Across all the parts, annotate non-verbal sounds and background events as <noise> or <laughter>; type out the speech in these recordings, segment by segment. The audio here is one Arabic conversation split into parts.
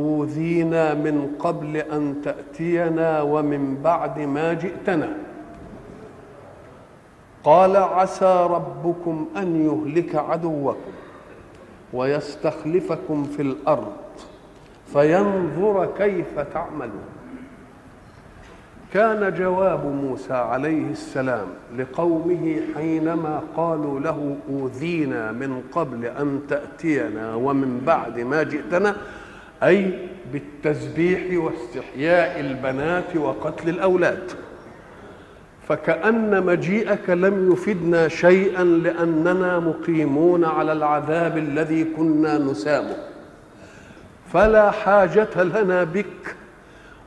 أوذينا من قبل أن تأتينا ومن بعد ما جئتنا. قال عسى ربكم أن يهلك عدوكم ويستخلفكم في الأرض فينظر كيف تعملون. كان جواب موسى عليه السلام لقومه حينما قالوا له أوذينا من قبل أن تأتينا ومن بعد ما جئتنا أي بالتسبيح واستحياء البنات وقتل الأولاد. فكأن مجيئك لم يفدنا شيئا لأننا مقيمون على العذاب الذي كنا نسامه. فلا حاجة لنا بك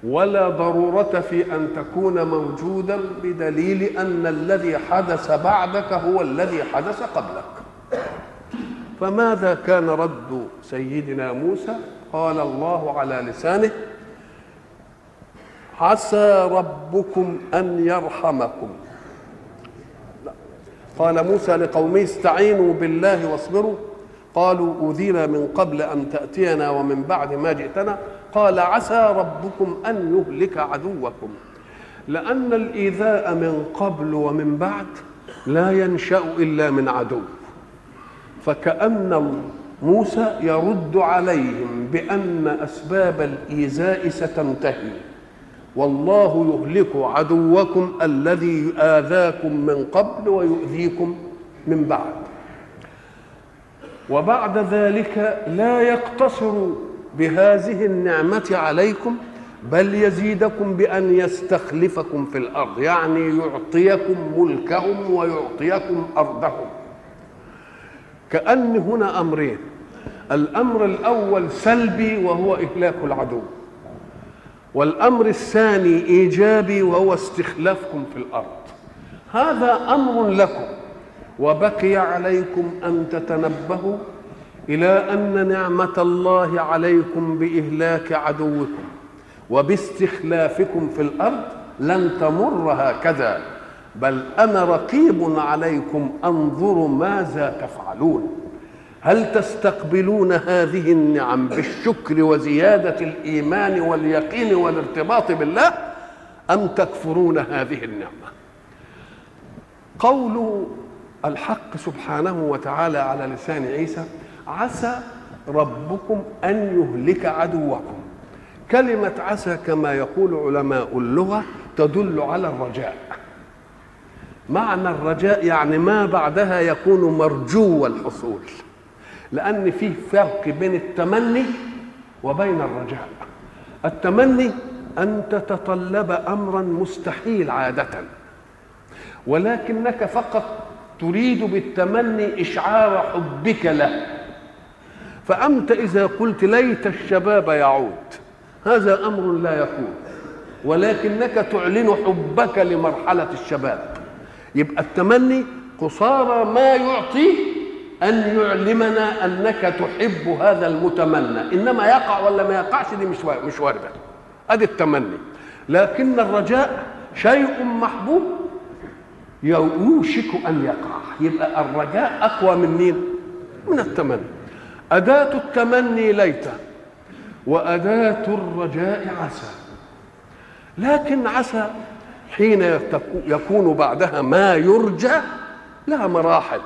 ولا ضرورة في أن تكون موجودا بدليل أن الذي حدث بعدك هو الذي حدث قبلك. فماذا كان رد سيدنا موسى؟ قال الله على لسانه. عسى ربكم أن يرحمكم. قال موسى لقومه استعينوا بالله واصبروا. قالوا اوذينا من قبل أن تأتينا ومن بعد ما جئتنا. قال عسى ربكم أن يهلك عدوكم. لأن الإيذاء من قبل ومن بعد لا ينشأ إلا من عدو. فكأن موسى يرد عليهم بأن أسباب الإيذاء ستنتهي. والله يهلك عدوكم الذي آذاكم من قبل ويؤذيكم من بعد. وبعد ذلك لا يقتصر بهذه النعمة عليكم بل يزيدكم بأن يستخلفكم في الأرض يعني يعطيكم ملكهم ويعطيكم أرضهم. كأن هنا أمرين. الأمر الأول سلبي وهو إهلاك العدو. والأمر الثاني إيجابي وهو استخلافكم في الأرض. هذا أمر لكم وبقي عليكم أن تتنبهوا إلى أن نعمة الله عليكم بإهلاك عدوكم وباستخلافكم في الأرض لن تمر هكذا. بل أنا رقيب عليكم أنظر ماذا تفعلون. هل تستقبلون هذه النعم بالشكر وزيادة الإيمان واليقين والارتباط بالله أم تكفرون هذه النعمة؟ قول الحق سبحانه وتعالى على لسان عيسى عسى ربكم أن يهلك عدوكم. كلمة عسى كما يقول علماء اللغة تدل على الرجاء. معنى الرجاء يعني ما بعدها يكون مرجو الحصول لأن فيه فرق بين التمني وبين الرجاء. التمني أن تتطلب أمرا مستحيل عادة ولكنك فقط تريد بالتمني إشعار حبك له. فأنت إذا قلت ليت الشباب يعود هذا أمر لا يكون ولكنك تعلن حبك لمرحلة الشباب. يبقى التمني قصارى ما يعطي أن يعلمنا أنك تحب هذا المتمنى. إنما يقع ولا ما يقعش دي مش مش واردة. أدي التمني. لكن الرجاء شيء محبوب يوشك أن يقع. يبقى الرجاء أقوى من مين؟ من التمني. أداة التمني ليت وأداة الرجاء عسى. لكن عسى حين يكون بعدها ما يرجى لها مراحل.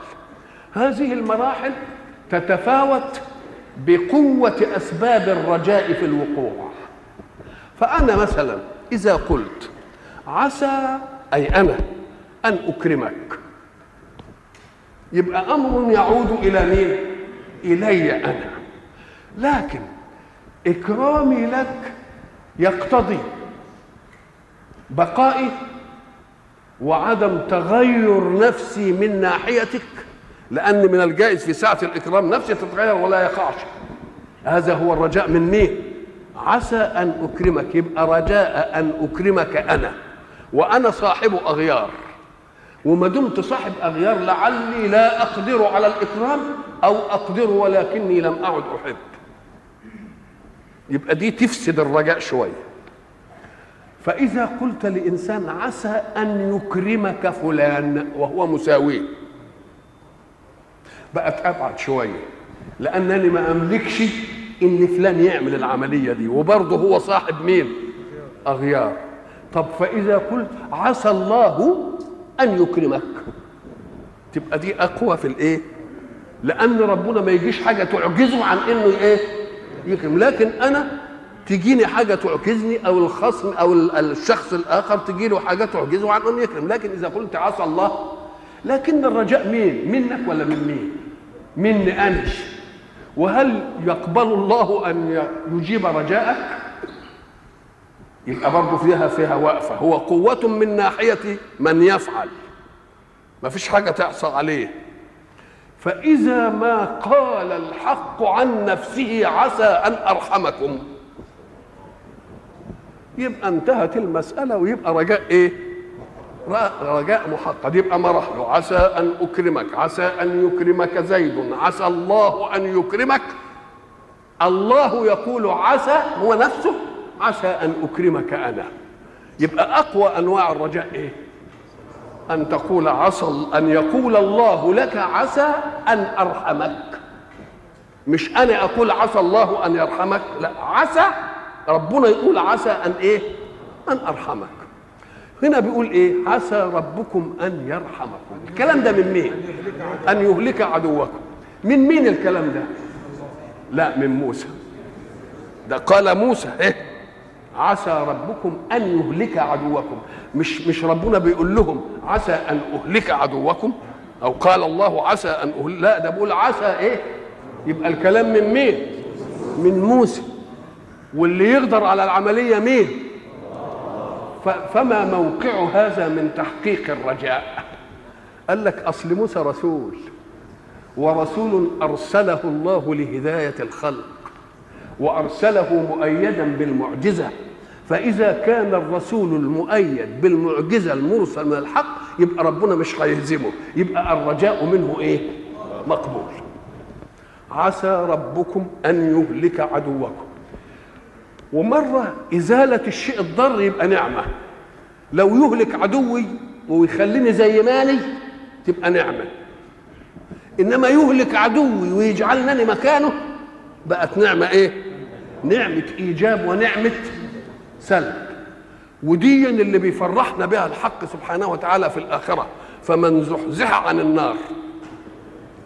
هذه المراحل تتفاوت بقوة أسباب الرجاء في الوقوع. فأنا مثلا إذا قلت عسى أي أنا أن أكرمك. يبقى أمر يعود إلى مين؟ إلي أنا. لكن إكرامي لك يقتضي بقائي وعدم تغير نفسي من ناحيتك. لأن من الجائز في ساعة الإكرام نفسي تتغير ولا يقعش هذا هو الرجاء من مين؟ عسى أن أكرمك يبقى رجاء أن أكرمك أنا. وأنا صاحب أغيار. وما دمت صاحب أغيار لعلي لا أقدر على الإكرام أو أقدر ولكني لم أعد أحب. يبقى دي تفسد الرجاء شوية. فإذا قلت لإنسان عسى أن يكرمك فلان وهو مساويه. بقت أبعد شوية. لانني ما أملكش إن فلان يعمل العملية دي وبرضه هو صاحب مين؟ أغيار. طب فإذا قلت عسى الله أن يكرمك. تبقى دي أقوى في الإيه؟ لأن ربنا ما يجيش حاجة تعجزه عن إنه إيه؟ يكرم. لكن أنا تجيني حاجة تعجزني أو الخصم أو الشخص الآخر تجي له حاجة تعجزه عن إنه يكرم. لكن إذا قلت عسى الله لكن الرجاء مين؟ منك ولا من مين؟ مني أنا وهل يقبل الله أن يجيب رجاءك؟ يبقى برضه فيها فيها وقفة. هو قوة من ناحية من يفعل. ما فيش حاجة تعصى عليه. فإذا ما قال الحق عن نفسه عسى أن أرحمكم. يبقى انتهت المسألة ويبقى رجاء إيه؟ رجاء محقق. يبقى ما راح له. عسى أن أكرمك عسى أن يكرمك زيد. عسى الله أن يكرمك. الله يقول عسى هو نفسه. عسى أن أكرمك أنا. يبقى أقوى أنواع الرجاء إيه؟ أن تقول عسى أن يقول الله لك عسى أن أرحمك. مش أنا أقول عسى الله أن يرحمك لا عسى ربنا يقول عسى أن إيه؟ أن أرحمك. هنا بيقول إيه؟ عسى ربكم أن يرحمكم. الكلام ده من مين؟ أن يهلك عدوكم. من مين الكلام ده؟ لا من موسى. ده قال موسى إيه؟ عسى ربكم أن يهلك عدوكم. مش مش ربنا بيقول لهم عسى أن أهلك عدوكم؟ أو قال الله عسى أن أهلك لا ده بيقول عسى إيه؟ يبقى الكلام من مين؟ من موسى. واللي يقدر على العملية مين؟ فما موقع هذا من تحقيق الرجاء؟ قال لك أصل موسى رسول ورسول أرسله الله لهداية الخلق وأرسله مؤيدا بالمعجزة فإذا كان الرسول المؤيد بالمعجزة المرسل من الحق يبقى ربنا مش هيهزمه يبقى الرجاء منه إيه؟ مقبول. عسى ربكم أن يهلك عدوكم. ومرة إزالة الشيء الضر يبقى نعمة. لو يهلك عدوي ويخليني زي مالي تبقى نعمة. إنما يهلك عدوي ويجعلني مكانه بقت نعمة إيه؟ نعمة إيجاب ونعمة سلب. ودي اللي بيفرحنا بها الحق سبحانه وتعالى في الآخرة. فمن زحزح عن النار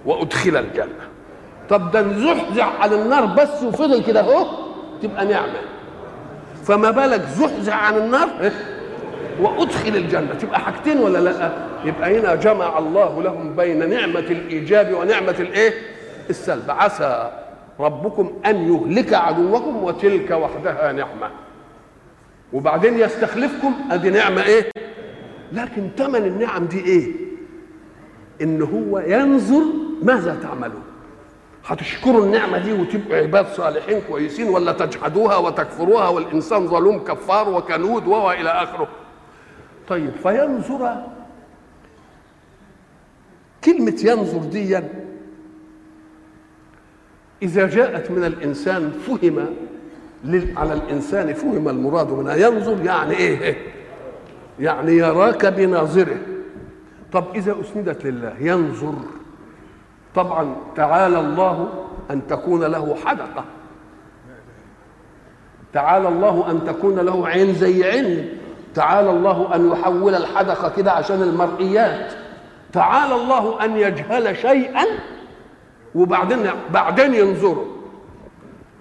وأدخل الجنة. طب ده نزحزح عن النار بس وفضل كده أهو تبقى نعمة. فما بالك زحزح عن النار؟ وأدخل الجنة. تبقى حاجتين ولا لأ؟ يبقى هنا جمع الله لهم بين نعمة الإيجاب ونعمة الإيه؟ السلب. عسى ربكم أن يهلك عدوكم وتلك وحدها نعمة. وبعدين يستخلفكم أدي نعمة إيه؟ لكن ثمن النعم دي إيه؟ إن هو ينظر ماذا تعملون. هتشكروا النعمة دي وتبقوا عباد صالحين كويسين ولا تجحدوها وتكفروها والإنسان ظلوم كفار وكنود والى آخره. طيب فينظر كلمة ينظر دي إذا جاءت من الإنسان فهم على الإنسان فهم المراد منها. ينظر يعني إيه؟ يعني يراك بناظره. طب إذا أسندت لله ينظر طبعا تعالى الله أن تكون له حدقة. تعالى الله أن تكون له عين زي عين. تعالى الله أن يحول الحدقة كده عشان المرئيات. تعالى الله أن يجهل شيئا وبعدين بعدين ينظره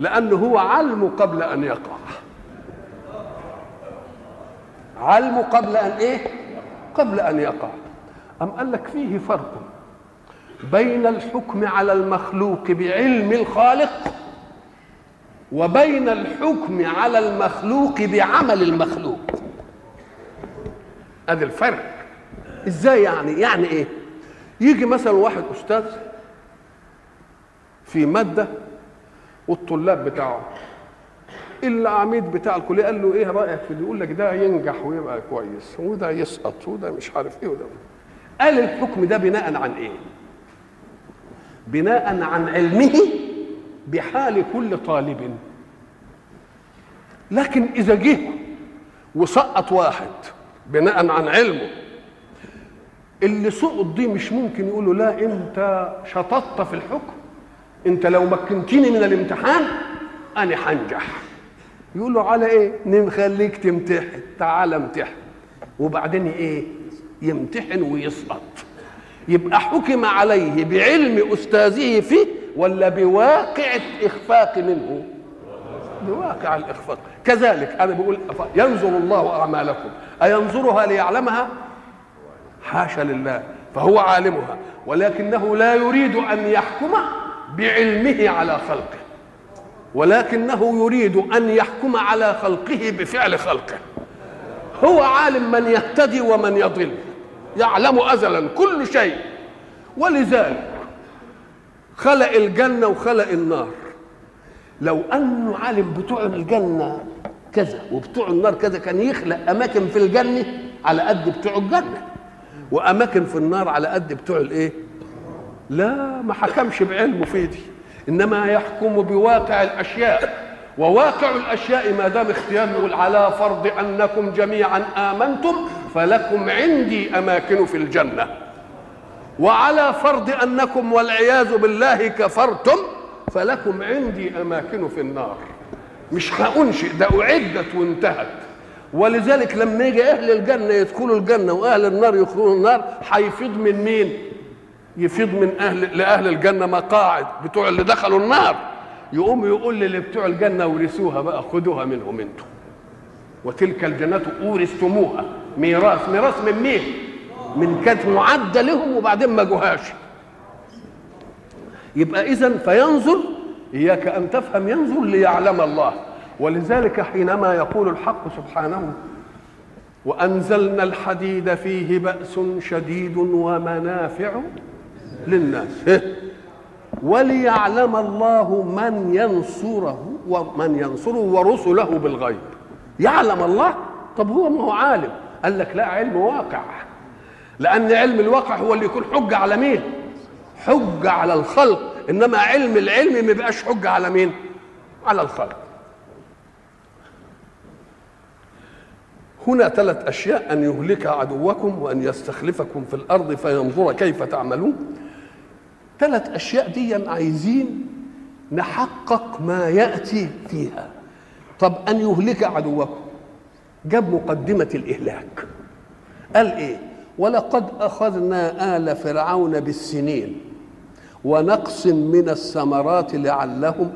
لأنه هو علم قبل أن يقع. علم قبل أن إيه؟ قبل أن يقع. أم قال لك فيه فرق؟ بين الحكم على المخلوق بعلم الخالق وبين الحكم على المخلوق بعمل المخلوق. أدي الفرق. إزاي يعني؟ يعني إيه؟ يجي مثلا واحد أستاذ في مادة والطلاب بتاعه العميد بتاع الكلية قال له إيه رأيك؟ في يقول لك ده ينجح ويبقى كويس وده يسقط وده مش عارف إيه وده. قال الحكم ده بناء عن إيه؟ بناء عن علمه بحال كل طالب. لكن إذا جه وسقط واحد بناء عن علمه اللي سقط دي مش ممكن يقولوا لا أنت شططت في الحكم أنت لو مكنتني من الامتحان أنا هنجح يقول له على إيه؟ نخليك تمتحن تعال امتحن. وبعدين إيه؟ يمتحن ويسقط. يبقى حكم عليه بعلم أستاذه فيه ولا بواقع الإخفاق منه؟ بواقع الإخفاق. كذلك أنا بقول ينظر الله أعمالكم. أينظرها ليعلمها؟ حاشا لله. فهو عالمها. ولكنه لا يريد أن يحكم بعلمه على خلقه. ولكنه يريد أن يحكم على خلقه بفعل خلقه. هو عالم من يهتدي ومن يضل. يعلم ازلا كل شيء. ولذلك خلق الجنة وخلق النار. لو انه عالم بتوع الجنة كذا وبتوع النار كذا كان يخلق أماكن في الجنة على قد بتوع الجنة وأماكن في النار على قد بتوع الإيه؟ لا ما حكمش بعلمه في دي. إنما يحكم بواقع الأشياء. وواقع الأشياء ما دام اختيار نقول على فرض أنكم جميعا آمنتم فلكم عندي أماكن في الجنة. وعلى فرض أنكم والعياذ بالله كفرتم فلكم عندي أماكن في النار. مش هأنشئ ده أعدت وانتهت. ولذلك لما يجي أهل الجنة يدخلوا الجنة وأهل النار يدخلوا النار هيفيض من مين؟ يفيض من أهل لأهل الجنة مقاعد بتوع اللي دخلوا النار. يقوم يقول للي بتوع الجنة ورثوها بقى خدوها منهم أنتم وتلك الجنة أورثتموها. ميراث ميراث من مين؟ من كانت معدة لهم وبعدين ما جوهاش. يبقى إذا فينظر إياك أن تفهم ينظر ليعلم الله. ولذلك حينما يقول الحق سبحانه وأنزلنا الحديد فيه بأس شديد ومنافع للناس. وليعلم الله من ينصره ومن ينصره ورسله بالغيب. يعلم الله؟ طب هو ما هو عالم. قال لك لا علم واقع. لأن علم الواقع هو اللي يكون حجة على مين؟ حجة على الخلق. إنما علم العلم ما بيبقاش حجة على مين؟ على الخلق. هنا ثلاث أشياء أن يهلك عدوكم وأن يستخلفكم في الأرض فينظر كيف تعملون. ثلاث أشياء دي عايزين نحقق ما يأتي فيها. طب أن يهلك عدوكم. جاب مقدمة الإهلاك. قال إيه؟ ولقد أخذنا آل فرعون بالسنين ونقص من الثمرات لعلهم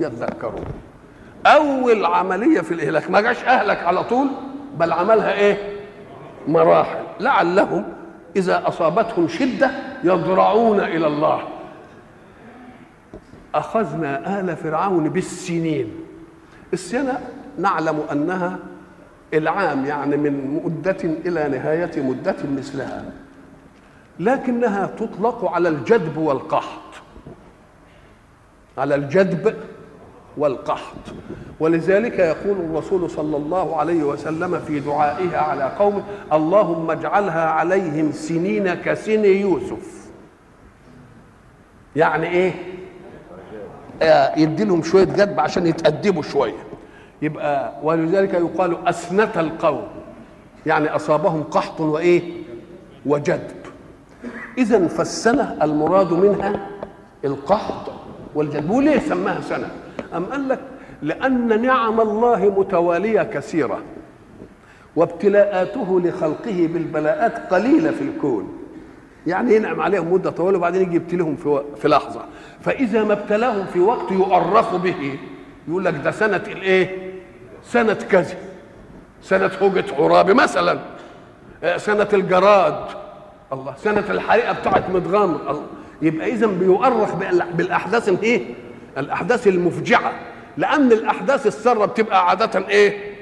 يذكرون. أول عملية في الإهلاك ما جاش أهلك على طول بل عملها إيه؟ مراحل. لعلهم إذا أصابتهم شدة يضرعون إلى الله. أخذنا آل فرعون بالسنين. السنة نعلم أنها العام يعني من مدة إلى نهاية مدة مثلها لكنها تطلق على الجدب والقحط. على الجدب والقحط. ولذلك يقول الرسول صلى الله عليه وسلم في دعائها على قومه اللهم اجعلها عليهم سنين كسن يوسف. يعني إيه؟ يدي لهم شوية جدب عشان يتأدبوا شوية. يبقى ولذلك يقال أسنة القوم. يعني أصابهم قحط وإيه؟ وجدب إذا فالسنة المراد منها القحط والجدب وليه سماها سنة؟ أم قال لك؟ لأن نعم الله متوالية كثيرة وابتلاءاته لخلقه بالبلاءات قليلة في الكون. يعني ينعم عليهم مدة طويلة وبعدين يجي يبتليهم في, في لحظة. فإذا ما ابتلاهم في وقت يؤرخ به يقول لك ده سنة الإيه؟ سنة كذا سنة هوجة عرابي مثلا سنة الجراد الله سنة الحريقة بتاعت مدغامر الله يبقى إذا بيؤرخ بالأحداث الإيه؟ الأحداث المفجعة لأن الأحداث السارة بتبقى عادة إيه؟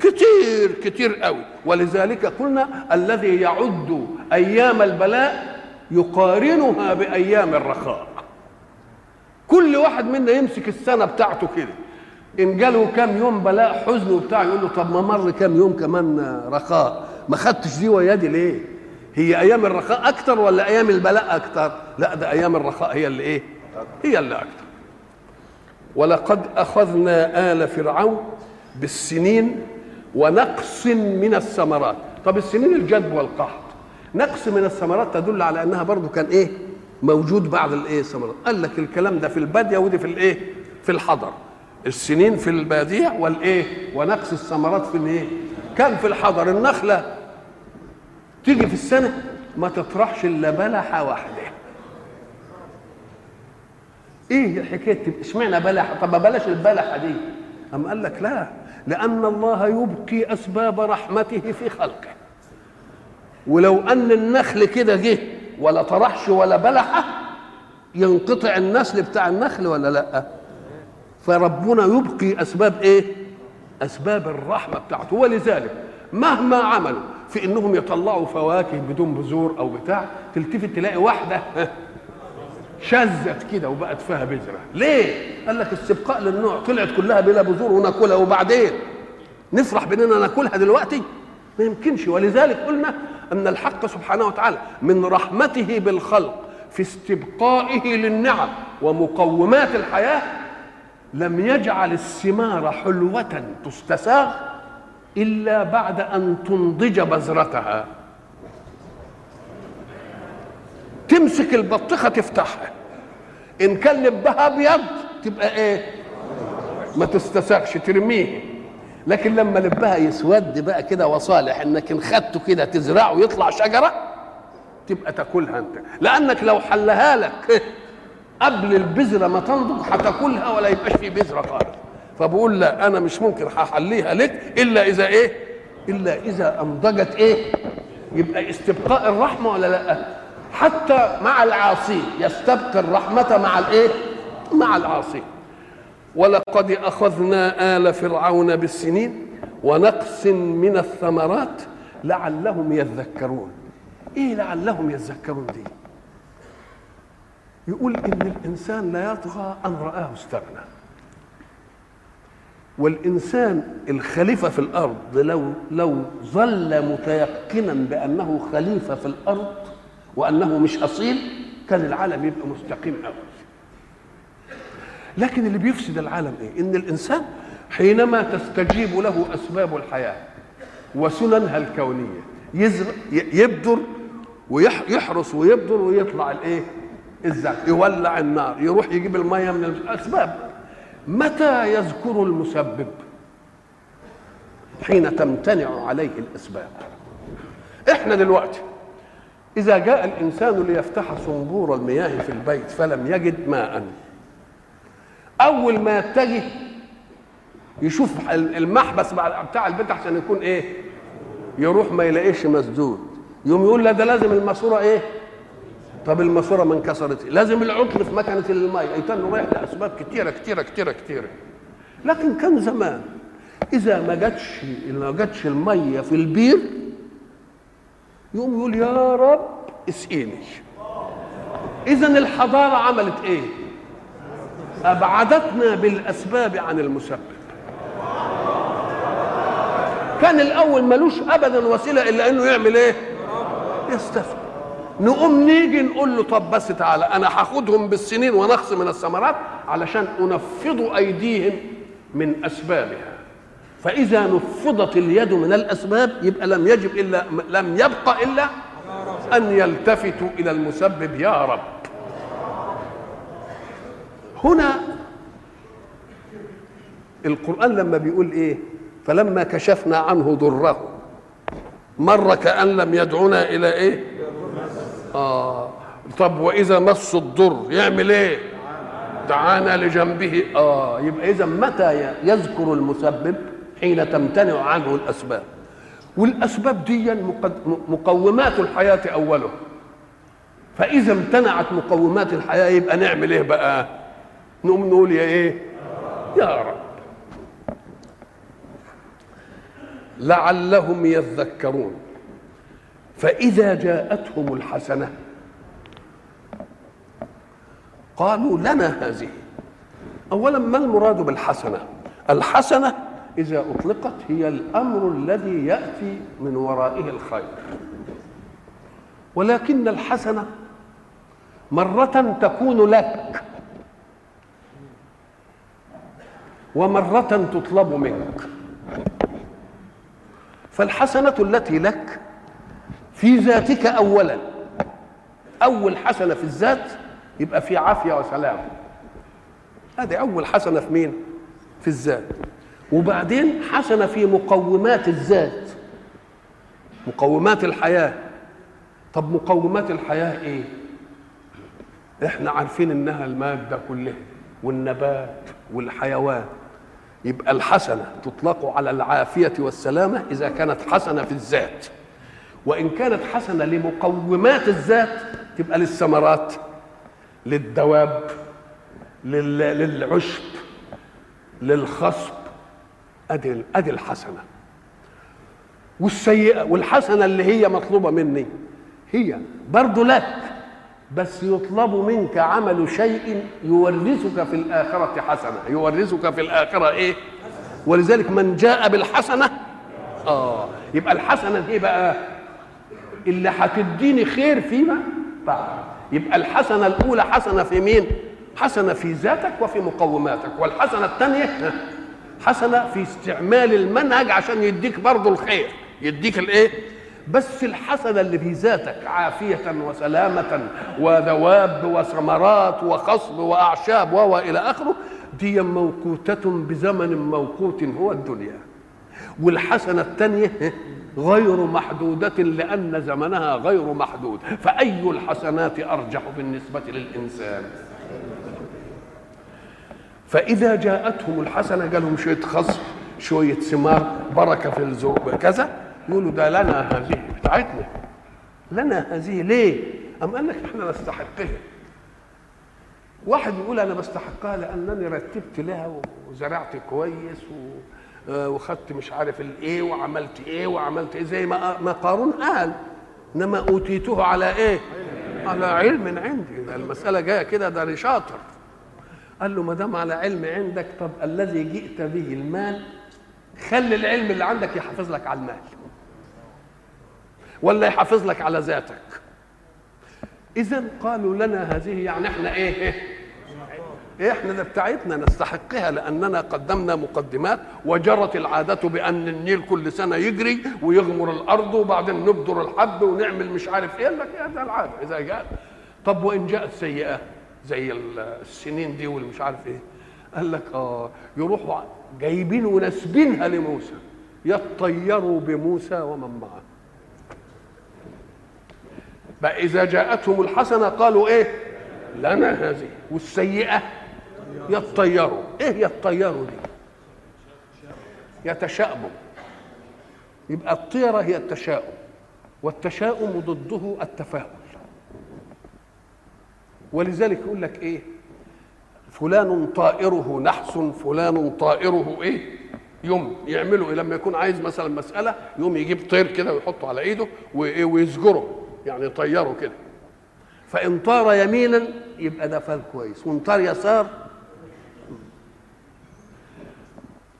كتير كتير قوي ولذلك قلنا الذي يعد أيام البلاء يقارنها بأيام الرخاء كل واحد منا يمسك السنة بتاعته كده إن جاله كام يوم بلاء حزن وبتاع يقول له طب ما مر كام يوم كمان رخاء. ما خدتش دي ويادي ليه؟ هي أيام الرخاء أكتر ولا أيام البلاء أكتر؟ لا ده أيام الرخاء هي اللي إيه؟ هي اللي أكتر. ولقد أخذنا آل فرعون بالسنين ونقص من الثمرات. طب السنين الجدب والقحط. نقص من الثمرات تدل على أنها برضو كان إيه؟ موجود بعض الإيه؟ الثمرات قال لك الكلام ده في البادية ودي في الإيه؟ في الحضر. السنين في البادية والإيه؟ ونقص الثمرات في الإيه؟ كان في الحضر النخلة. تيجي في السنة ما تطرحش إلا بلحة واحدة. إيه حكاية؟ إشمعنى بلحة؟ طب بلاش البلحة دي. أم قال لك لا لأن الله يبقي أسباب رحمته في خلقه. ولو أن النخل كده جه ولا طرحش ولا بلحة ينقطع النسل بتاع النخل ولا لأ؟ فربنا يبقي أسباب إيه؟ أسباب الرحمة بتاعته. ولذلك مهما عملوا في إنهم يطلعوا فواكه بدون بذور أو بتاع تلتفت تلاقي واحدة شزت كده وبقت فيها بذرة. ليه؟ قال لك استبقاء للنوع. طلعت كلها بلا بذور وناكلها. وبعدين نفرح بإننا ناكلها دلوقتي؟ ما يمكنش. ولذلك قلنا أن الحق سبحانه وتعالى من رحمته بالخلق في استبقائه للنعم ومقومات الحياة لم يجعل الثمار حلوة تستساغ إلا بعد أن تنضج بذرتها. تمسك البطيخة تفتحها. إن كان لبها أبيض تبقى إيه؟ ما تستساغش ترميه لكن لما لبها يسود بقى كده وصالح إنك إن خدته كده تزرعه ويطلع شجرة تبقى تاكلها أنت. لأنك لو حلها لك قبل البذرة ما تنضج هتاكلها ولا يبقاش في بذرة خالص. فبقول لا أنا مش ممكن هحليها لك إلا إذا إيه؟ إلا إذا انضجت إيه؟ يبقى استبقاء الرحمة ولا لأ؟ حتى مع العاصي يستبقي الرحمة مع الإيه؟ مع العاصي. ولقد أخذنا آل فرعون بالسنين ونقص من الثمرات لعلهم يذكرون. إيه لعلهم يذكرون دي؟ يقول إن الإنسان لا يطغى أن رآه استغنى. والإنسان الخليفة في الأرض لو لو ظل متيقنا بأنه خليفة في الأرض وأنه مش أصيل كان العالم يبقى مستقيم قوي لكن اللي بيفسد العالم إيه؟ إن الإنسان حينما تستجيب له أسباب الحياة وسننها الكونية يزرع يبدر ويحرس ويبدر ويطلع الإيه؟ الزرع يولع النار يروح يجيب المية من الأسباب. متى يذكر المسبب؟ حين تمتنع عليه الأسباب. إحنا دلوقتي إذا جاء الإنسان ليفتح صنبور المياه في البيت فلم يجد ماء أول ما يتجه يشوف المحبس بتاع البيت عشان يكون إيه؟ يروح ما يلاقيش مسدود. يوم يقول لا ده لازم الماسورة إيه؟ طب الماسوره ما انكسرت. لازم العطل في مكنة الماء. يتنوا رايح لاسباب كتيرة كتيرة كتيرة كتيرة. لكن كان زمان؟ إذا ما جاتش ما جاتش المية في البير يقوم يقول يا رب اسقيني. إذا الحضارة عملت إيه؟ أبعدتنا بالأسباب عن المسبب. كان الأول ملوش ابدا وسيلة إلا إنه يعمل إيه؟ يستسقي نقوم نيجي نقول له طب بس تعالى أنا هاخدهم بالسنين ونقص من الثمرات علشان انفض أيديهم من أسبابها. فإذا نفضت اليد من الأسباب يبقى لم يجب إلا لم يبقى إلا أن يلتفتوا إلى المسبب يا رب. هنا القرآن لما بيقول إيه؟ فلما كشفنا عنه ضره مر كأن لم يدعنا إلى إيه؟ آه طب وإذا مس الضر يعمل إيه؟ دعانا لجنبه آه يبقى إذا متى يذكر المسبب؟ حين تمتنع عنه الأسباب والأسباب دي مقومات الحياة أوله فإذا امتنعت مقومات الحياة يبقى نعمل إيه بقى؟ نقوم نقول يا إيه؟ يا رب لعلهم يذكرون فإذا جاءتهم الحسنة قالوا لنا هذه. أولا ما المراد بالحسنة؟ الحسنة إذا أطلقت هي الأمر الذي يأتي من ورائه الخير. ولكن الحسنة مرة تكون لك ومرة تطلب منك. فالحسنة التي لك في ذاتك أولا. أول حسنة في الذات يبقى في عافية وسلام. هذه أول حسنة في مين؟ في الذات. وبعدين حسنة في مقومات الذات. مقومات الحياة. طب مقومات الحياة إيه؟ إحنا عارفين إنها المادة كلها والنبات والحيوان. يبقى الحسنة تطلق على العافية والسلامة إذا كانت حسنة في الذات. وإن كانت حسنة لمقومات الذات تبقى للثمرات للدواب للعشب للخصب. أدي أدي الحسنة. والسيئة والحسنة اللي هي مطلوبة مني هي برضه لك بس يطلب منك عمل شيء يورثك في الآخرة حسنة. يورثك في الآخرة إيه؟ ولذلك من جاء بالحسنة آه يبقى الحسنة دي بقى اللي هتديني خير فيما بعد. يبقى الحسنة الأولى حسنة في مين؟ حسنة في ذاتك وفي مقوماتك والحسنة الثانية حسنة في استعمال المنهج عشان يديك برضه الخير. يديك الإيه؟ بس الحسنة اللي في ذاتك عافية وسلامة وذواب وثمرات وخصب وأعشاب وإلى آخره دي موقوتة بزمن موقوت هو الدنيا. والحسنة الثانية غير محدودة لأن زمنها غير محدود. فأي الحسنات أرجح بالنسبة للإنسان؟ فإذا جاءتهم الحسنة قالهم شوية خصب شوية ثمار بركة في الزرق كذا يقولوا ده لنا هذه. بتاعتنا. لنا هذه ليه؟ أم قال لك إحنا نستحقها. واحد يقول أنا بستحقها لأنني رتبت لها وزرعت كويس و... وخدت مش عارف الايه وعملت إيه وعملت إيه زي ما ما قارون قال. إنما أوتيته على إيه؟ على علم عندي. ده المسألة جاية كده ده أنا شاطر قال له ما دام على علم عندك طب الذي جئت به المال خلي العلم اللي عندك يحافظ لك على المال. ولا يحافظ لك على ذاتك. اذا قالوا لنا هذه يعني إحنا إيه, إيه إحنا ده بتاعتنا نستحقها لأننا قدمنا مقدمات وجرت العادة بأن النيل كل سنة يجري ويغمر الأرض وبعدين نبذر الحب ونعمل مش عارف إيه. لك يا ده العادة إذا جاء طب وإن جاءت سيئة زي السنين دي واللي مش عارف إيه. قال لك آه يروحوا جايبين وناسبينها لموسى. يطيروا بموسى ومن معه. بقى إذا جاءتهم الحسنة قالوا إيه؟ لنا هذه. والسيئة يطيروا إيه يطيروا دي يتشاءموا يبقى الطيرة هي التشاؤم والتشاؤم ضده التفاؤل. ولذلك يقول لك إيه؟ فلان طائره نحس فلان طائره إيه؟ يوم يعملوا إيه لما يكون عايز مثلا مسألة يوم يجيب طير كده ويحطه على إيده وايه ويزجره يعني يطيره كده. فإن طار يمينا يبقى ده فال كويس. وإن طار يسار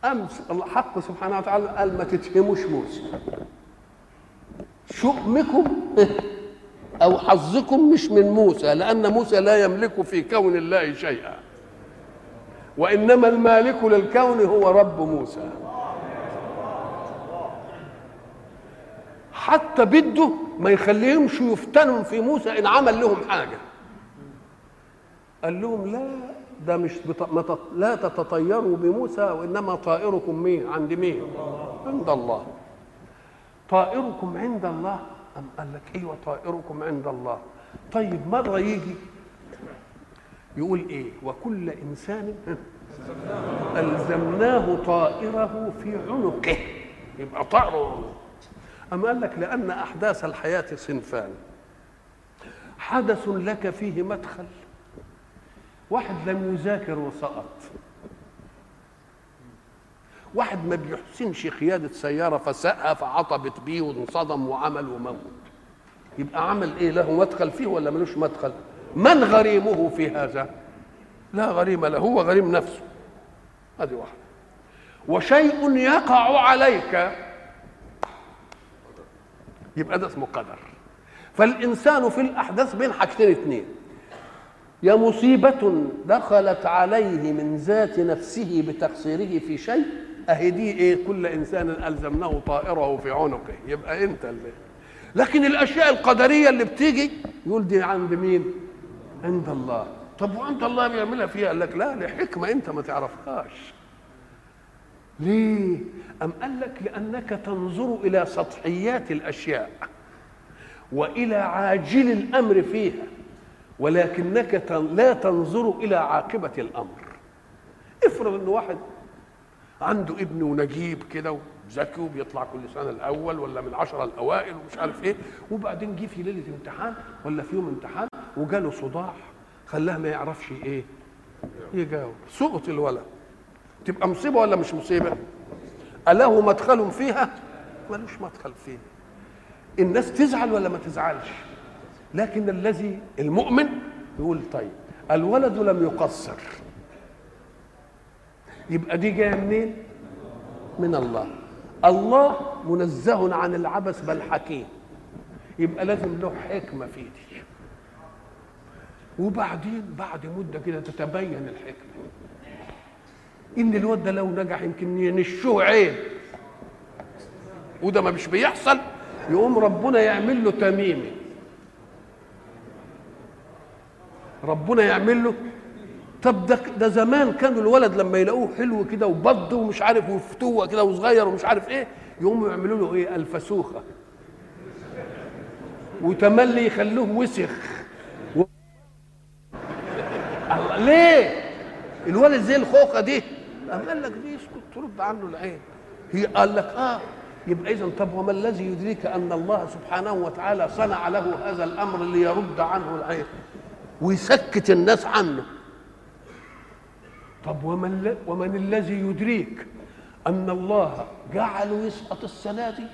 أمس الحق سبحانه وتعالى قال ما تتهموش موسى. شؤمكم <laughs> أو حظكم مش من موسى لأن موسى لا يملك في كون الله شيئا. وإنما المالك للكون هو رب موسى. حتى بده ما يخليهمش يفتنوا في موسى إن عمل لهم حاجة. قال لهم لا ده مش بط... لا تتطيروا بموسى وإنما طائركم مين؟ عند مين؟ عند الله. طائركم عند الله؟ أم قال لك أيوه طائركم عند الله. طيب مرة يجي يقول إيه؟ وكل إنسان ألزمناه طائره في عنقه. يبقى طائره. أم قال لك لأن أحداث الحياة صنفان. حدث لك فيه مدخل. واحد لم يذاكر وسقط. واحد ما بيحسنش قيادة سيارة فسقها فعطبت بيه وانصدم وعمل وموت. يبقى عمل إيه؟ له مدخل فيه ولا ملوش مدخل؟ من غريمه في هذا؟ لا غريم له هو غريم نفسه. هذه واحدة. وشيء يقع عليك. يبقى ده اسمه قدر. فالإنسان في الأحداث بين حاجتين اتنين يا مصيبة دخلت عليه من ذات نفسه بتقصيره في شيء. أهي دي إيه؟ كل إنسان ألزمناه طائره في عنقه. يبقى أنت اللي. لكن الأشياء القدرية اللي بتيجي يقول دي عند مين؟ عند الله. طب وعند الله بيعملها فيها؟ قال لك لا لحكمة أنت ما تعرفهاش. ليه؟ أم قال لك لأنك تنظر إلى سطحيات الأشياء وإلى عاجل الأمر فيها. ولكنك لا تنظر إلى عاقبة الأمر. افرض أن واحد عنده ابن ونجيب كده وذكي وبيطلع كل سنة الأول ولا من العشرة الأوائل ومش عارف إيه وبعدين جه في ليلة امتحان ولا في يوم امتحان وجاله صداع خلاه ما يعرفش إيه يجاوب. سقط الولد. تبقى مصيبة ولا مش مصيبة؟ أله مدخل فيها؟ ملوش مدخل فيها الناس تزعل ولا ما تزعلش؟ لكن الذي المؤمن يقول طيب الولد لم يقصر. يبقى دي جاية منين؟ من الله. الله منزه عن العبث بل حكيم. يبقى لازم له حكمة في دي. وبعدين بعد مدة كده تتبين الحكمة. إن الواد ده لو نجح يمكن ينشوه عيب. وده ما مش بيحصل. يقوم ربنا يعمل له تميمة. ربنا يعمل له. طب ده ده زمان كانوا الولد لما يلاقوه حلو كده وبض ومش عارف وفتوة كده وصغير ومش عارف إيه يقوموا يعملوا له إيه؟ الفسوخة. وتملي يخلوه وسخ. و... ليه؟ الولد زي الخوخة دي. قال لك دي اسكت ترد عنه العين. هي قال لك آه يبقى اذا طب وما الذي يدريك أن الله سبحانه وتعالى صنع له هذا الأمر ليرد عنه العين؟ ويسكت الناس عنه. طب ومن, ومن الذي يدريك أن الله جعله يسقط السنة دي؟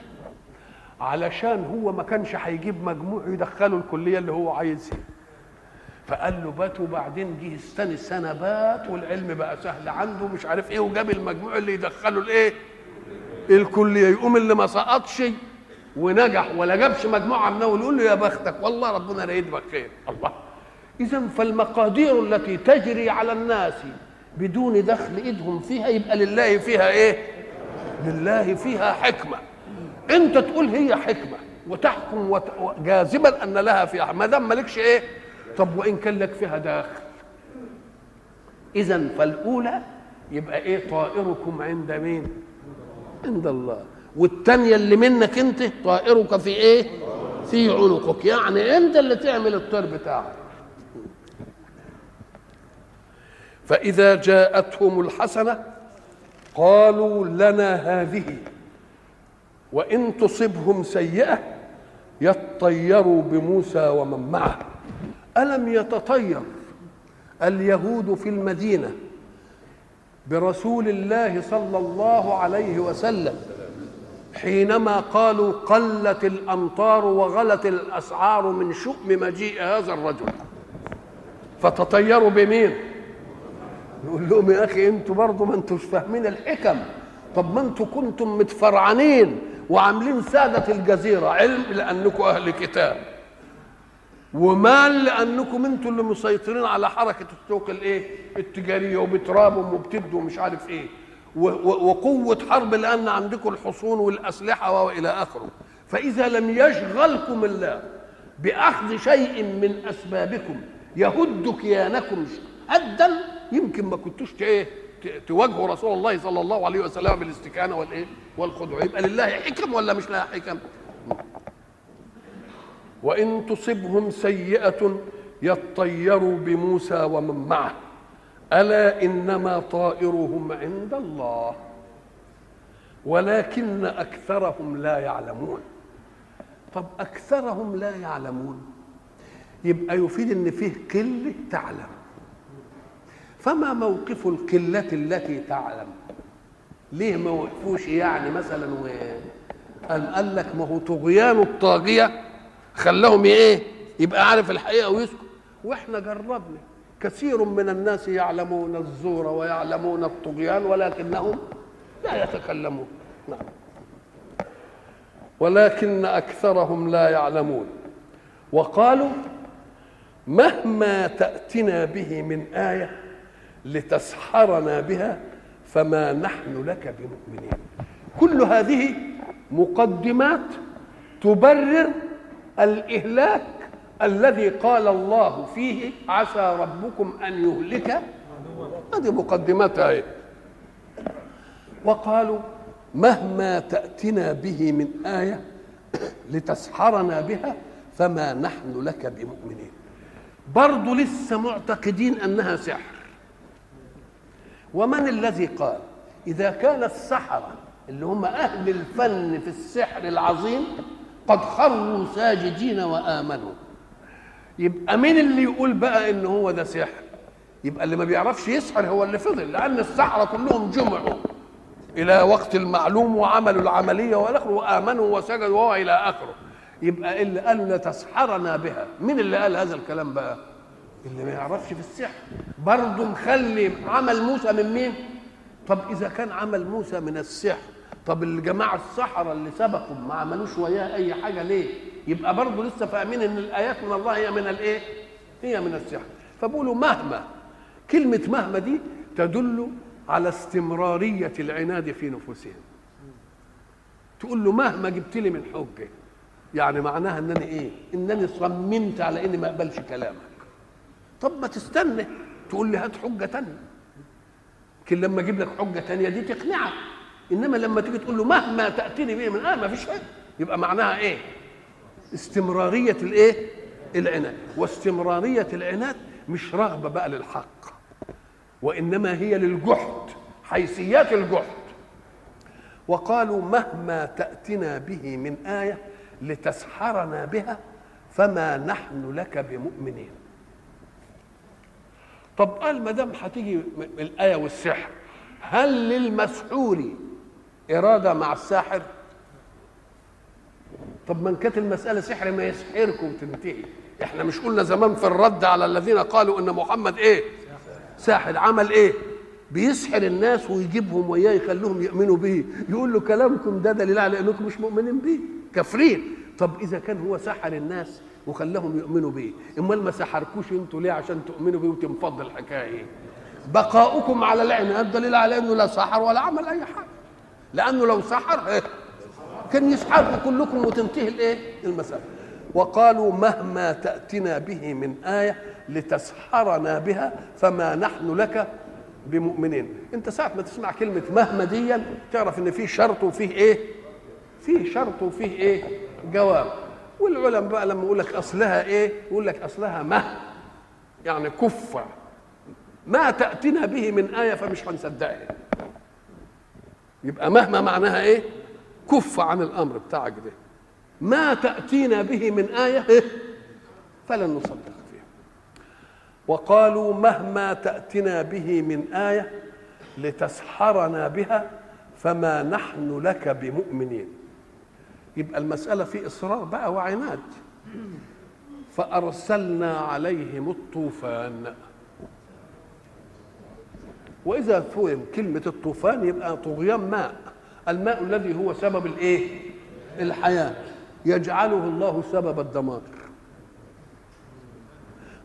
علشان هو ما كانش هيجيب مجموع يدخله الكلية اللي هو عايزها فقال له بات وبعدين جه السنة السنة بات والعلم بقى سهل عنده مش عارف إيه وجاب المجموع اللي يدخله الإيه؟ الكلية. يقوم اللي ما سقطش ونجح ولا جابش مجموعة من اول يقول له يا بختك والله ربنا لا يدبك خير الله. اذا فالمقادير التي تجري على الناس بدون دخل ايدهم فيها يبقى لله فيها إيه؟ لله فيها حكمة. أنت تقول هي حكمة وتحكم وت... جازما أن لها فيها ما دام مالكش إيه؟ طب وإن كان لك فيها داخل اذا فالأولى يبقى إيه؟ طائركم عند مين؟ عند الله. والثانيه اللي منك أنت طائرك في إيه؟ في عنقك. يعني أنت اللي تعمل الطير بتاعك. فإذا جاءتهم الحسنة قالوا لنا هذه وإن تصبهم سيئة يطيروا بموسى ومن معه ألم يتطير اليهود في المدينة برسول الله صلى الله عليه وسلم حينما قالوا قلت الأمطار وغلت الأسعار من شؤم مجيء هذا الرجل فتطيروا بمين؟ يقول لهم يا أخي أنتوا برضه ما أنتوش فاهمين الحكم. طب ما أنتوا كنتم متفرعنين وعاملين سادة الجزيرة. علم لأنكم أهل كتاب. ومال لأنكم أنتوا اللي مسيطرين على حركة السوق الإيه؟ التجارية وبترابهم وبتدوا ومش عارف إيه. وقوة حرب لأن عندكم الحصون والأسلحة وإلى آخره. فإذا لم يشغلكم الله بأخذ شيء من أسبابكم يهد كيانكم هدا يمكن ما كنتوش إيه تواجهوا رسول الله صلى الله عليه وسلم بالاستكانة والإيه؟ والخضوع. يبقى لله حكم ولا مش لها حكم؟ وإن تصبهم سيئة يطيروا بموسى ومن معه. ألا إنما طائرهم عند الله. ولكن أكثرهم لا يعلمون. طب أكثرهم لا يعلمون. يبقى يفيد إن فيه قلة تعلم. فما موقف القلة التي تعلم؟ ليه ما وقفوش يعني مثلا و قال, لك ما هو طغيان الطاغية خلاهم إيه؟ يبقى عارف الحقيقة ويسكت. وإحنا جربنا. كثير من الناس يعلمون الزور ويعلمون الطغيان ولكنهم لا يتكلمون. نعم. ولكن أكثرهم لا يعلمون. وقالوا مهما تاتنا به من آية لتسحرنا بها فما نحن لك بمؤمنين. كل هذه مقدمات تبرر الإهلاك الذي قال الله فيه عسى ربكم أن يهلك هذه مقدماتها آية. وقالوا مهما تأتنا به من آية لتسحرنا بها فما نحن لك بمؤمنين برضو لسه معتقدين أنها سحر. ومن الذي قال؟ إذا كان السحرة اللي هم أهل الفن في السحر العظيم قد خروا ساجدين وآمنوا. يبقى مين اللي يقول بقى إن هو ده سحر؟ يبقى اللي ما بيعرفش يسحر هو اللي فضل لأن السحرة كلهم جمعوا إلى وقت المعلوم وعملوا العملية والآخر وآمنوا وسجدوا وهو إلى آخره. يبقى اللي قالوا لتسحرنا بها مين اللي قال هذا الكلام بقى؟ اللي ما يعرفش في السحر. برضه مخلي عمل موسى من مين؟ طب إذا كان عمل موسى من السحر طب الجماعة السحرة اللي سبقوا ما عملوش وياه أي حاجة ليه؟ يبقى برضه لسه فاهمين إن الآيات من الله هي من الإيه؟ هي من السحر. فبقولوا مهما كلمة مهما دي تدل على استمرارية العناد في نفوسهم. تقول له مهما جبت لي من حجة يعني معناها إنني إيه؟ إنني صممت على إني ما أقبلش كلامك. طب ما تستنى. تقول لي هات حجة تانية. لكن لما أجيب لك حجة تانية دي تقنعك. إنما لما تيجي تقول له مهما تأتيني به من آه ما فيش حاجة يبقى معناها إيه؟ استمرارية الإيه؟ العناد. واستمرارية العناد مش رغبة بقى للحق. وإنما هي للجحد. حيثيات الجحد. وقالوا مهما تاتنا به من آية لتسحرنا بها فما نحن لك بمؤمنين. طب قال ما دام هتيجي الآية والسحر هل للمسحور إرادة مع الساحر؟ طب من كانت المسألة سحر ما يسحركم تنتهي. إحنا مش قلنا زمان في الرد على الذين قالوا إن محمد إيه؟ ساحر. عمل إيه؟ بيسحر الناس ويجيبهم وياه يخليهم يؤمنوا به. يقول له كلامكم ده دليل على إنكم مش مؤمنين به. كافرين طب إذا كان هو سحر الناس وخلاهم يؤمنوا به امال ما سحركوش أنتوا ليه عشان تؤمنوا به وتنفض الحكاية؟ إيه بقاؤكم على العناد دليل على أنه لا سحر ولا عمل أي حاجة؟ لأنه لو سحر إيه؟ كان يسحركم كلكم وتنتهي الإيه؟ المسألة. وقالوا مهما تاتنا به من آية لتسحرنا بها فما نحن لك بمؤمنين. أنت ساعة ما تسمع كلمة مهما دي تعرف إن في شرط وفيه إيه؟ فيه شرط وفيه إيه؟ جواب. والعلماء بقى لما يقول لك أصلها إيه؟ يقول لك أصلها مه يعني كف ما تأتينا به من آية فمش هنصدقها. يبقى مهما معناها إيه؟ كف عن الأمر بتاعك ده. ما تأتينا به من آية إيه؟ فلن نصدق وقالوا مهما تأتنا به من آية لتسحرنا بها فما نحن لك بمؤمنين. يبقى المسألة في إصرار بقى وعناد فأرسلنا عليهم الطوفان. وإذا فهم كلمة الطوفان يبقى طغيان ماء. الماء الذي هو سبب الإيه؟ الحياة. يجعله الله سبب الدمار.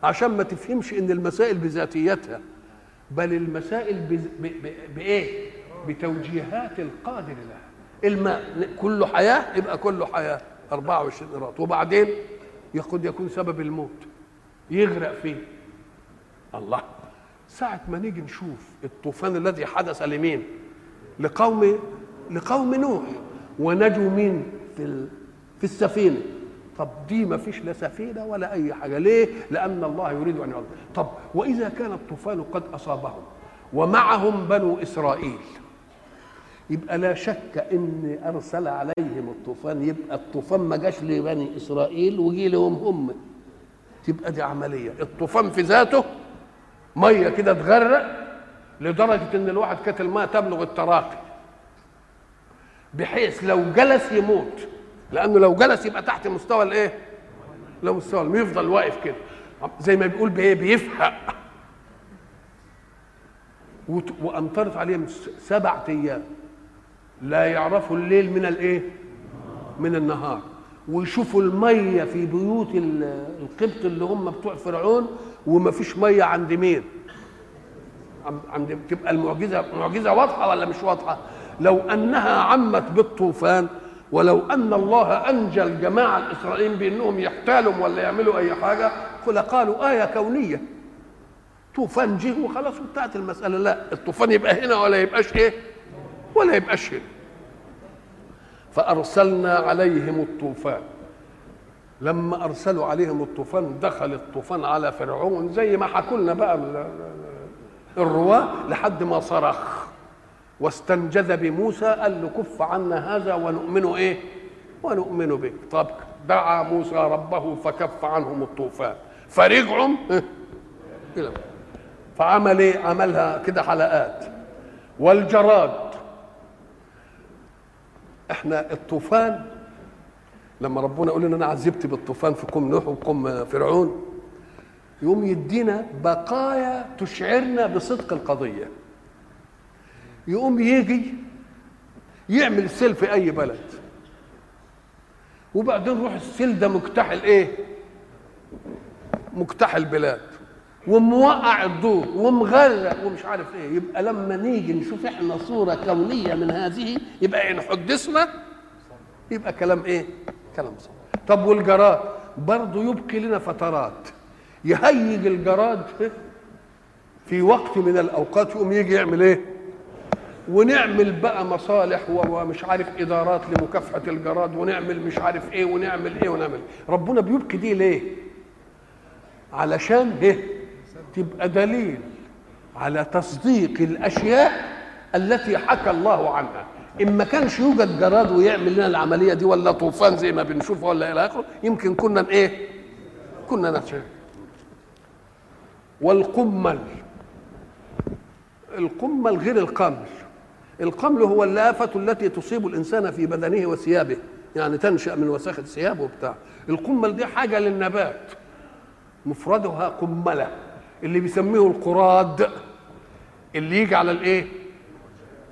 عشان ما تفهمش إن المسائل بذاتيتها بل المسائل بإيه؟ بتوجيهات القادر لها. الماء كله حياة يبقى كله حياة 24 قراط وبعدين يقد يكون سبب الموت. يغرق فيه. الله. ساعة ما نيجي نشوف الطوفان الذي حدث لمين؟ لقوم لقوم نوح. ونجوا مين؟ في في السفينة. طب دي ما فيش لا سفينة ولا أي حاجة. ليه؟ لأن الله يريد أن يعظم طب وإذا كان الطوفان قد أصابهم ومعهم بنو إسرائيل يبقى لا شك إن أرسل عليهم الطوفان. يبقى الطوفان ما جاش لبني إسرائيل وجي لهم هم. تبقى دي عملية. الطوفان في ذاته مية كده تغرق لدرجة إن الواحد كانت الماء تبلغ التراقي بحيث لو جلس يموت. لأنه لو جلس يبقى تحت مستوى الإيه؟ لو مستوى يفضل واقف كده. زي ما بيقول بإيه؟ بيفحق. وأمطرت عليهم سبعة أيام. لا يعرفوا الليل من الايه؟ من النهار. ويشوفوا المية في بيوت القبط اللي هم بتوع فرعون وما فيش مية عند مين؟ عند تبقى المعجزة معجزة واضحة ولا مش واضحة؟ لو أنها عمت بالطوفان ولو أن الله أنجى الجماعة الإسرائيليين بأنهم يحتالوا ولا يعملوا أي حاجة فلقالوا آية كونية. طوفان جه وخلاص وانتهت المسألة. لا الطوفان يبقى هنا ولا يبقاش إيه؟ ولا يبقاش هنا. فأرسلنا عليهم الطوفان. لما أرسلوا عليهم الطوفان دخل الطوفان على فرعون زي ما حكوا لنا بقى الرواة لحد ما صرخ. واستنجذ بموسى قال له كف عنا هذا ونؤمن إيه؟ ونؤمن بك. طب دعا موسى ربه فكف عنهم الطوفان. فرجعوا فعمل إيه؟ عملها كده حلقات. والجراد إحنا الطوفان لما ربنا يقول لنا أنا عذبت بالطوفان في قوم نوح وقوم فرعون يقوم يدينا بقايا تشعرنا بصدق القضية. يقوم يجي يعمل سيل في أي بلد. وبعدين روح السيل ده مجتاح إيه مجتاح البلاد. وموقع الدور ومغرق ومش عارف إيه. يبقى لما نيجي نشوف إحنا صورة كونية من هذه يبقى ان حدثنا يبقى كلام إيه؟ كلام صح. طب والجراد؟ برضه يبقي لنا فترات. يهيج الجراد في وقت من الأوقات يقوم يجي يعمل إيه؟ ونعمل بقى مصالح ومش عارف إدارات لمكافحة الجراد ونعمل مش عارف إيه ونعمل إيه ونعمل ربنا بيبكي دي ليه؟ علشان إيه؟ تبقى دليل على تصديق الأشياء التي حكى الله عنها. إن ما كانش يوجد جراد ويعمل لنا العملية دي ولا طوفان زي ما بنشوف ولا إلى آخره يمكن كنا إيه؟ كنا نتشاهد. والقمل. القمل غير القمل. القمل هو اللافة التي تصيب الإنسان في بدنه وثيابه يعني تنشأ من وساخة ثيابه وبتاع. القمل دي حاجة للنبات. مفردها قملة. اللي بيسميه القراد اللي يجي على الايه؟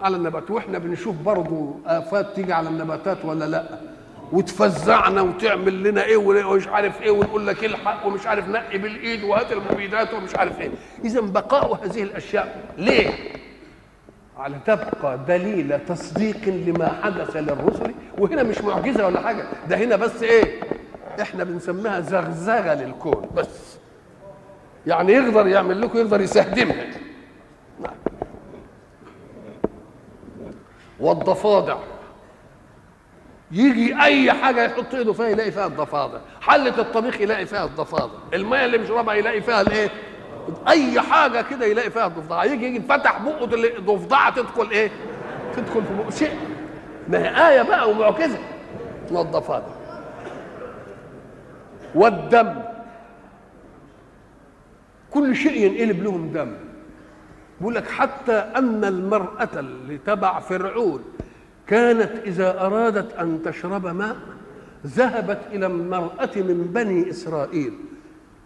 على النبات. وإحنا بنشوف برضه آفات تيجي على النباتات ولا لا؟ وتفزعنا وتعمل لنا إيه ومش عارف إيه ونقول لك الحق ومش عارف نقي بالايد وهات المبيدات ومش عارف إيه. اذا بقاء هذه الأشياء. ليه؟ على تبقى دليل تصديق لما حدث للرسل. وهنا مش معجزة ولا حاجة ده هنا بس إيه؟ إحنا بنسميها زغزغة للكون بس. يعني يقدر يعمل لكم يقدر يستخدمها نعم. والضفادع. يجي أي حاجة يحط إيده فيها يلاقي فيها الضفادع. حلة الطبيخ يلاقي فيها الضفادع. الميه اللي بيشربها يلاقي فيها الإيه؟ أي حاجة كده يلاقي فيها الضفدعة. يجي يجي فتح بقه الضفدعة تدخل إيه؟ تدخل في بقه. شيء. ما هي آية بقى ومعجزة. والضفادع والدم. كل شيء ينقلب لهم دم. بيقول لك حتى أن المرأة اللي تبع فرعون كانت إذا أرادت أن تشرب ماء ذهبت إلى المرأة من بني إسرائيل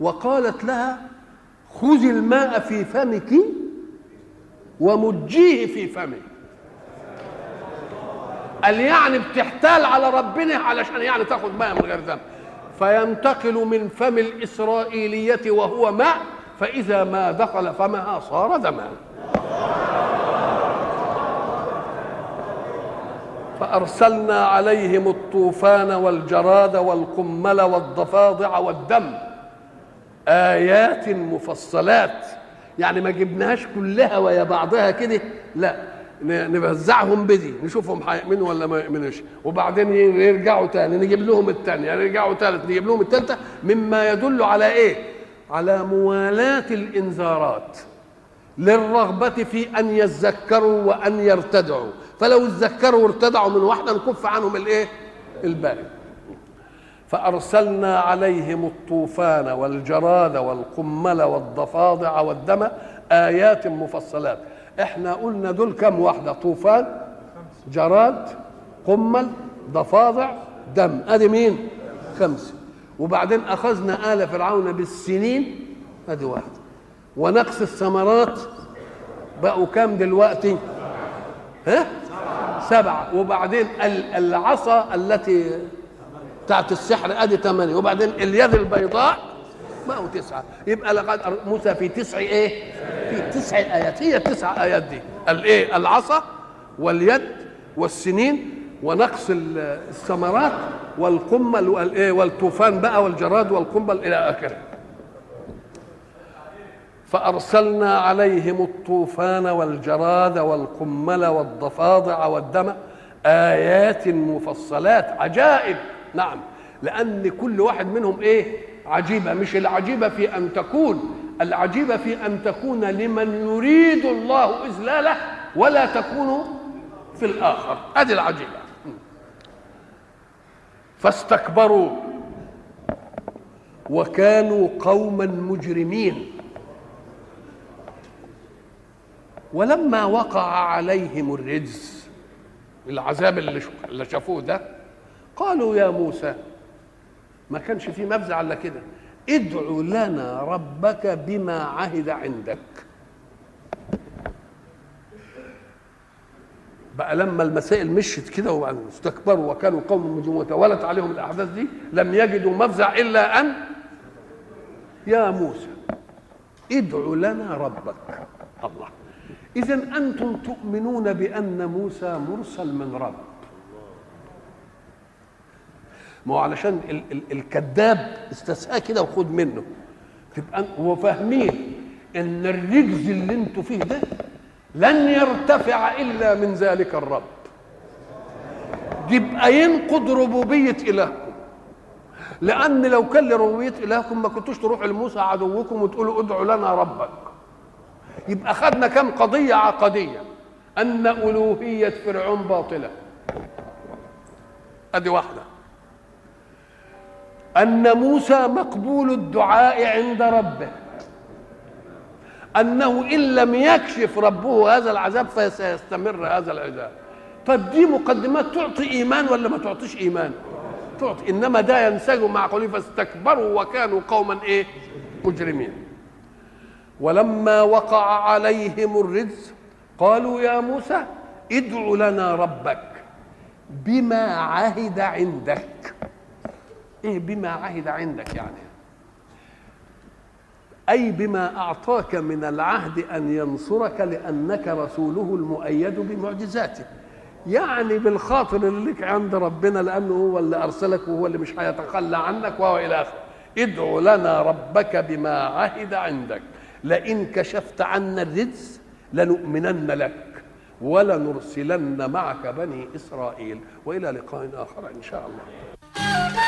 وقالت لها خذي الماء في فمك ومجيه في فمك. قال يعني بتحتال على ربنا علشان يعني تاخد ماء من غير ذنب فينتقل من فم الإسرائيلية وهو ماء فإذا ما دخل فمها صار دما. فأرسلنا عليهم الطوفان والجراد والقمل والضفادع والدم. آيات مفصلات. يعني ما جبناهاش كلها ويا بعضها كده. لا نوزعهم بدي نشوفهم هيؤمنوا ولا ما يؤمنوش. وبعدين يرجعوا تاني نجيب لهم الثانية يرجعوا ثالث نجيب لهم الثالثه مما يدل على إيه؟ على موالاة الإنذارات للرغبة في أن يذكروا وأن يرتدعوا. فلو اتذكروا وارتدعوا من واحدة نكف عنهم الإيه؟ الباقي. فأرسلنا عليهم الطوفان والجراد والقمل والضفادع والدم آيات مفصلات. إحنا قلنا دول كم واحدة؟ طوفان جراد قمل ضفادع دم. أدي مين؟ خمسة. وبعدين أخذنا آل فرعون بالسنين. ادي واحدة. ونقص الثمرات بقوا كام دلوقتي؟ ها؟ سبعة. وبعدين العصا التي بتاعت السحر أدي ثمانية. وبعدين اليد البيضاء هو تسعة. يبقى لقد موسى في تسع إيه؟ في تسع آيات. هي التسع آيات دي. الايه العصا واليد والسنين. ونقص الثمرات والقمل والايه والطوفان بقى والجراد والقنبل إلى آخره. فأرسلنا عليهم الطوفان والجراد والقمل والضفادع والدم آيات مفصلات عجائب. نعم لأن كل واحد منهم إيه؟ عجيبة. مش العجيبة في أن تكون العجيبة في أن تكون لمن يريد الله اذلاله ولا تكون في الآخر. ادي العجيبة. فاستكبروا وكانوا قوما مجرمين. ولما وقع عليهم الرجز العذاب اللي شافوه ده قالوا يا موسى ما كانش في مفزع إلا كده ادع لنا ربك بما عهد عندك. بقى لما المسائل مشت كده واستكبروا وكانوا قوم مجرمين وتوالت عليهم الأحداث دي لم يجدوا مفزع إلا أن يا موسى ادع لنا ربك. الله. اذا أنتم تؤمنون بأن موسى مرسل من رب. ما هو علشان ال- ال- الكذاب استسقاه كده وخد منه. تبقى هو فاهمين إن الرجز اللي أنتوا فيه ده لن يرتفع إلا من ذلك الرب. يبقى ينقض ربوبية إلهكم؟ لأن لو كان لربوبية إلهكم ما كنتوش تروحوا لموسى عدوكم وتقولوا ادعوا لنا ربك. يبقى خدنا كم قضية عقدية. أن ألوهية فرعون باطلة. أدي واحدة. أن موسى مقبول الدعاء عند ربه. أنه إن لم يكشف ربه هذا العذاب فسيستمر هذا العذاب. طب دي مقدمات تعطي إيمان ولا ما تعطيش إيمان؟ تعطي. إنما ده ينسج مع قوله فاستكبروا وكانوا قوما إيه؟ مجرمين. ولما وقع عليهم الرجز قالوا يا موسى ادع لنا ربك بما عهد عندك. إيه بما عهد عندك يعني؟ أي بما أعطاك من العهد أن ينصرك لأنك رسوله المؤيد بمعجزاته يعني بالخاطر اللي لك عند ربنا لأنه هو اللي أرسلك وهو اللي مش هيتخلى عنك وهو إلى آخره. ادع لنا ربك بما عهد عندك. لئن كشفت عنا الرجز لنؤمنن لك ولنرسلن معك بني إسرائيل. وإلى لقاء آخر إن شاء الله.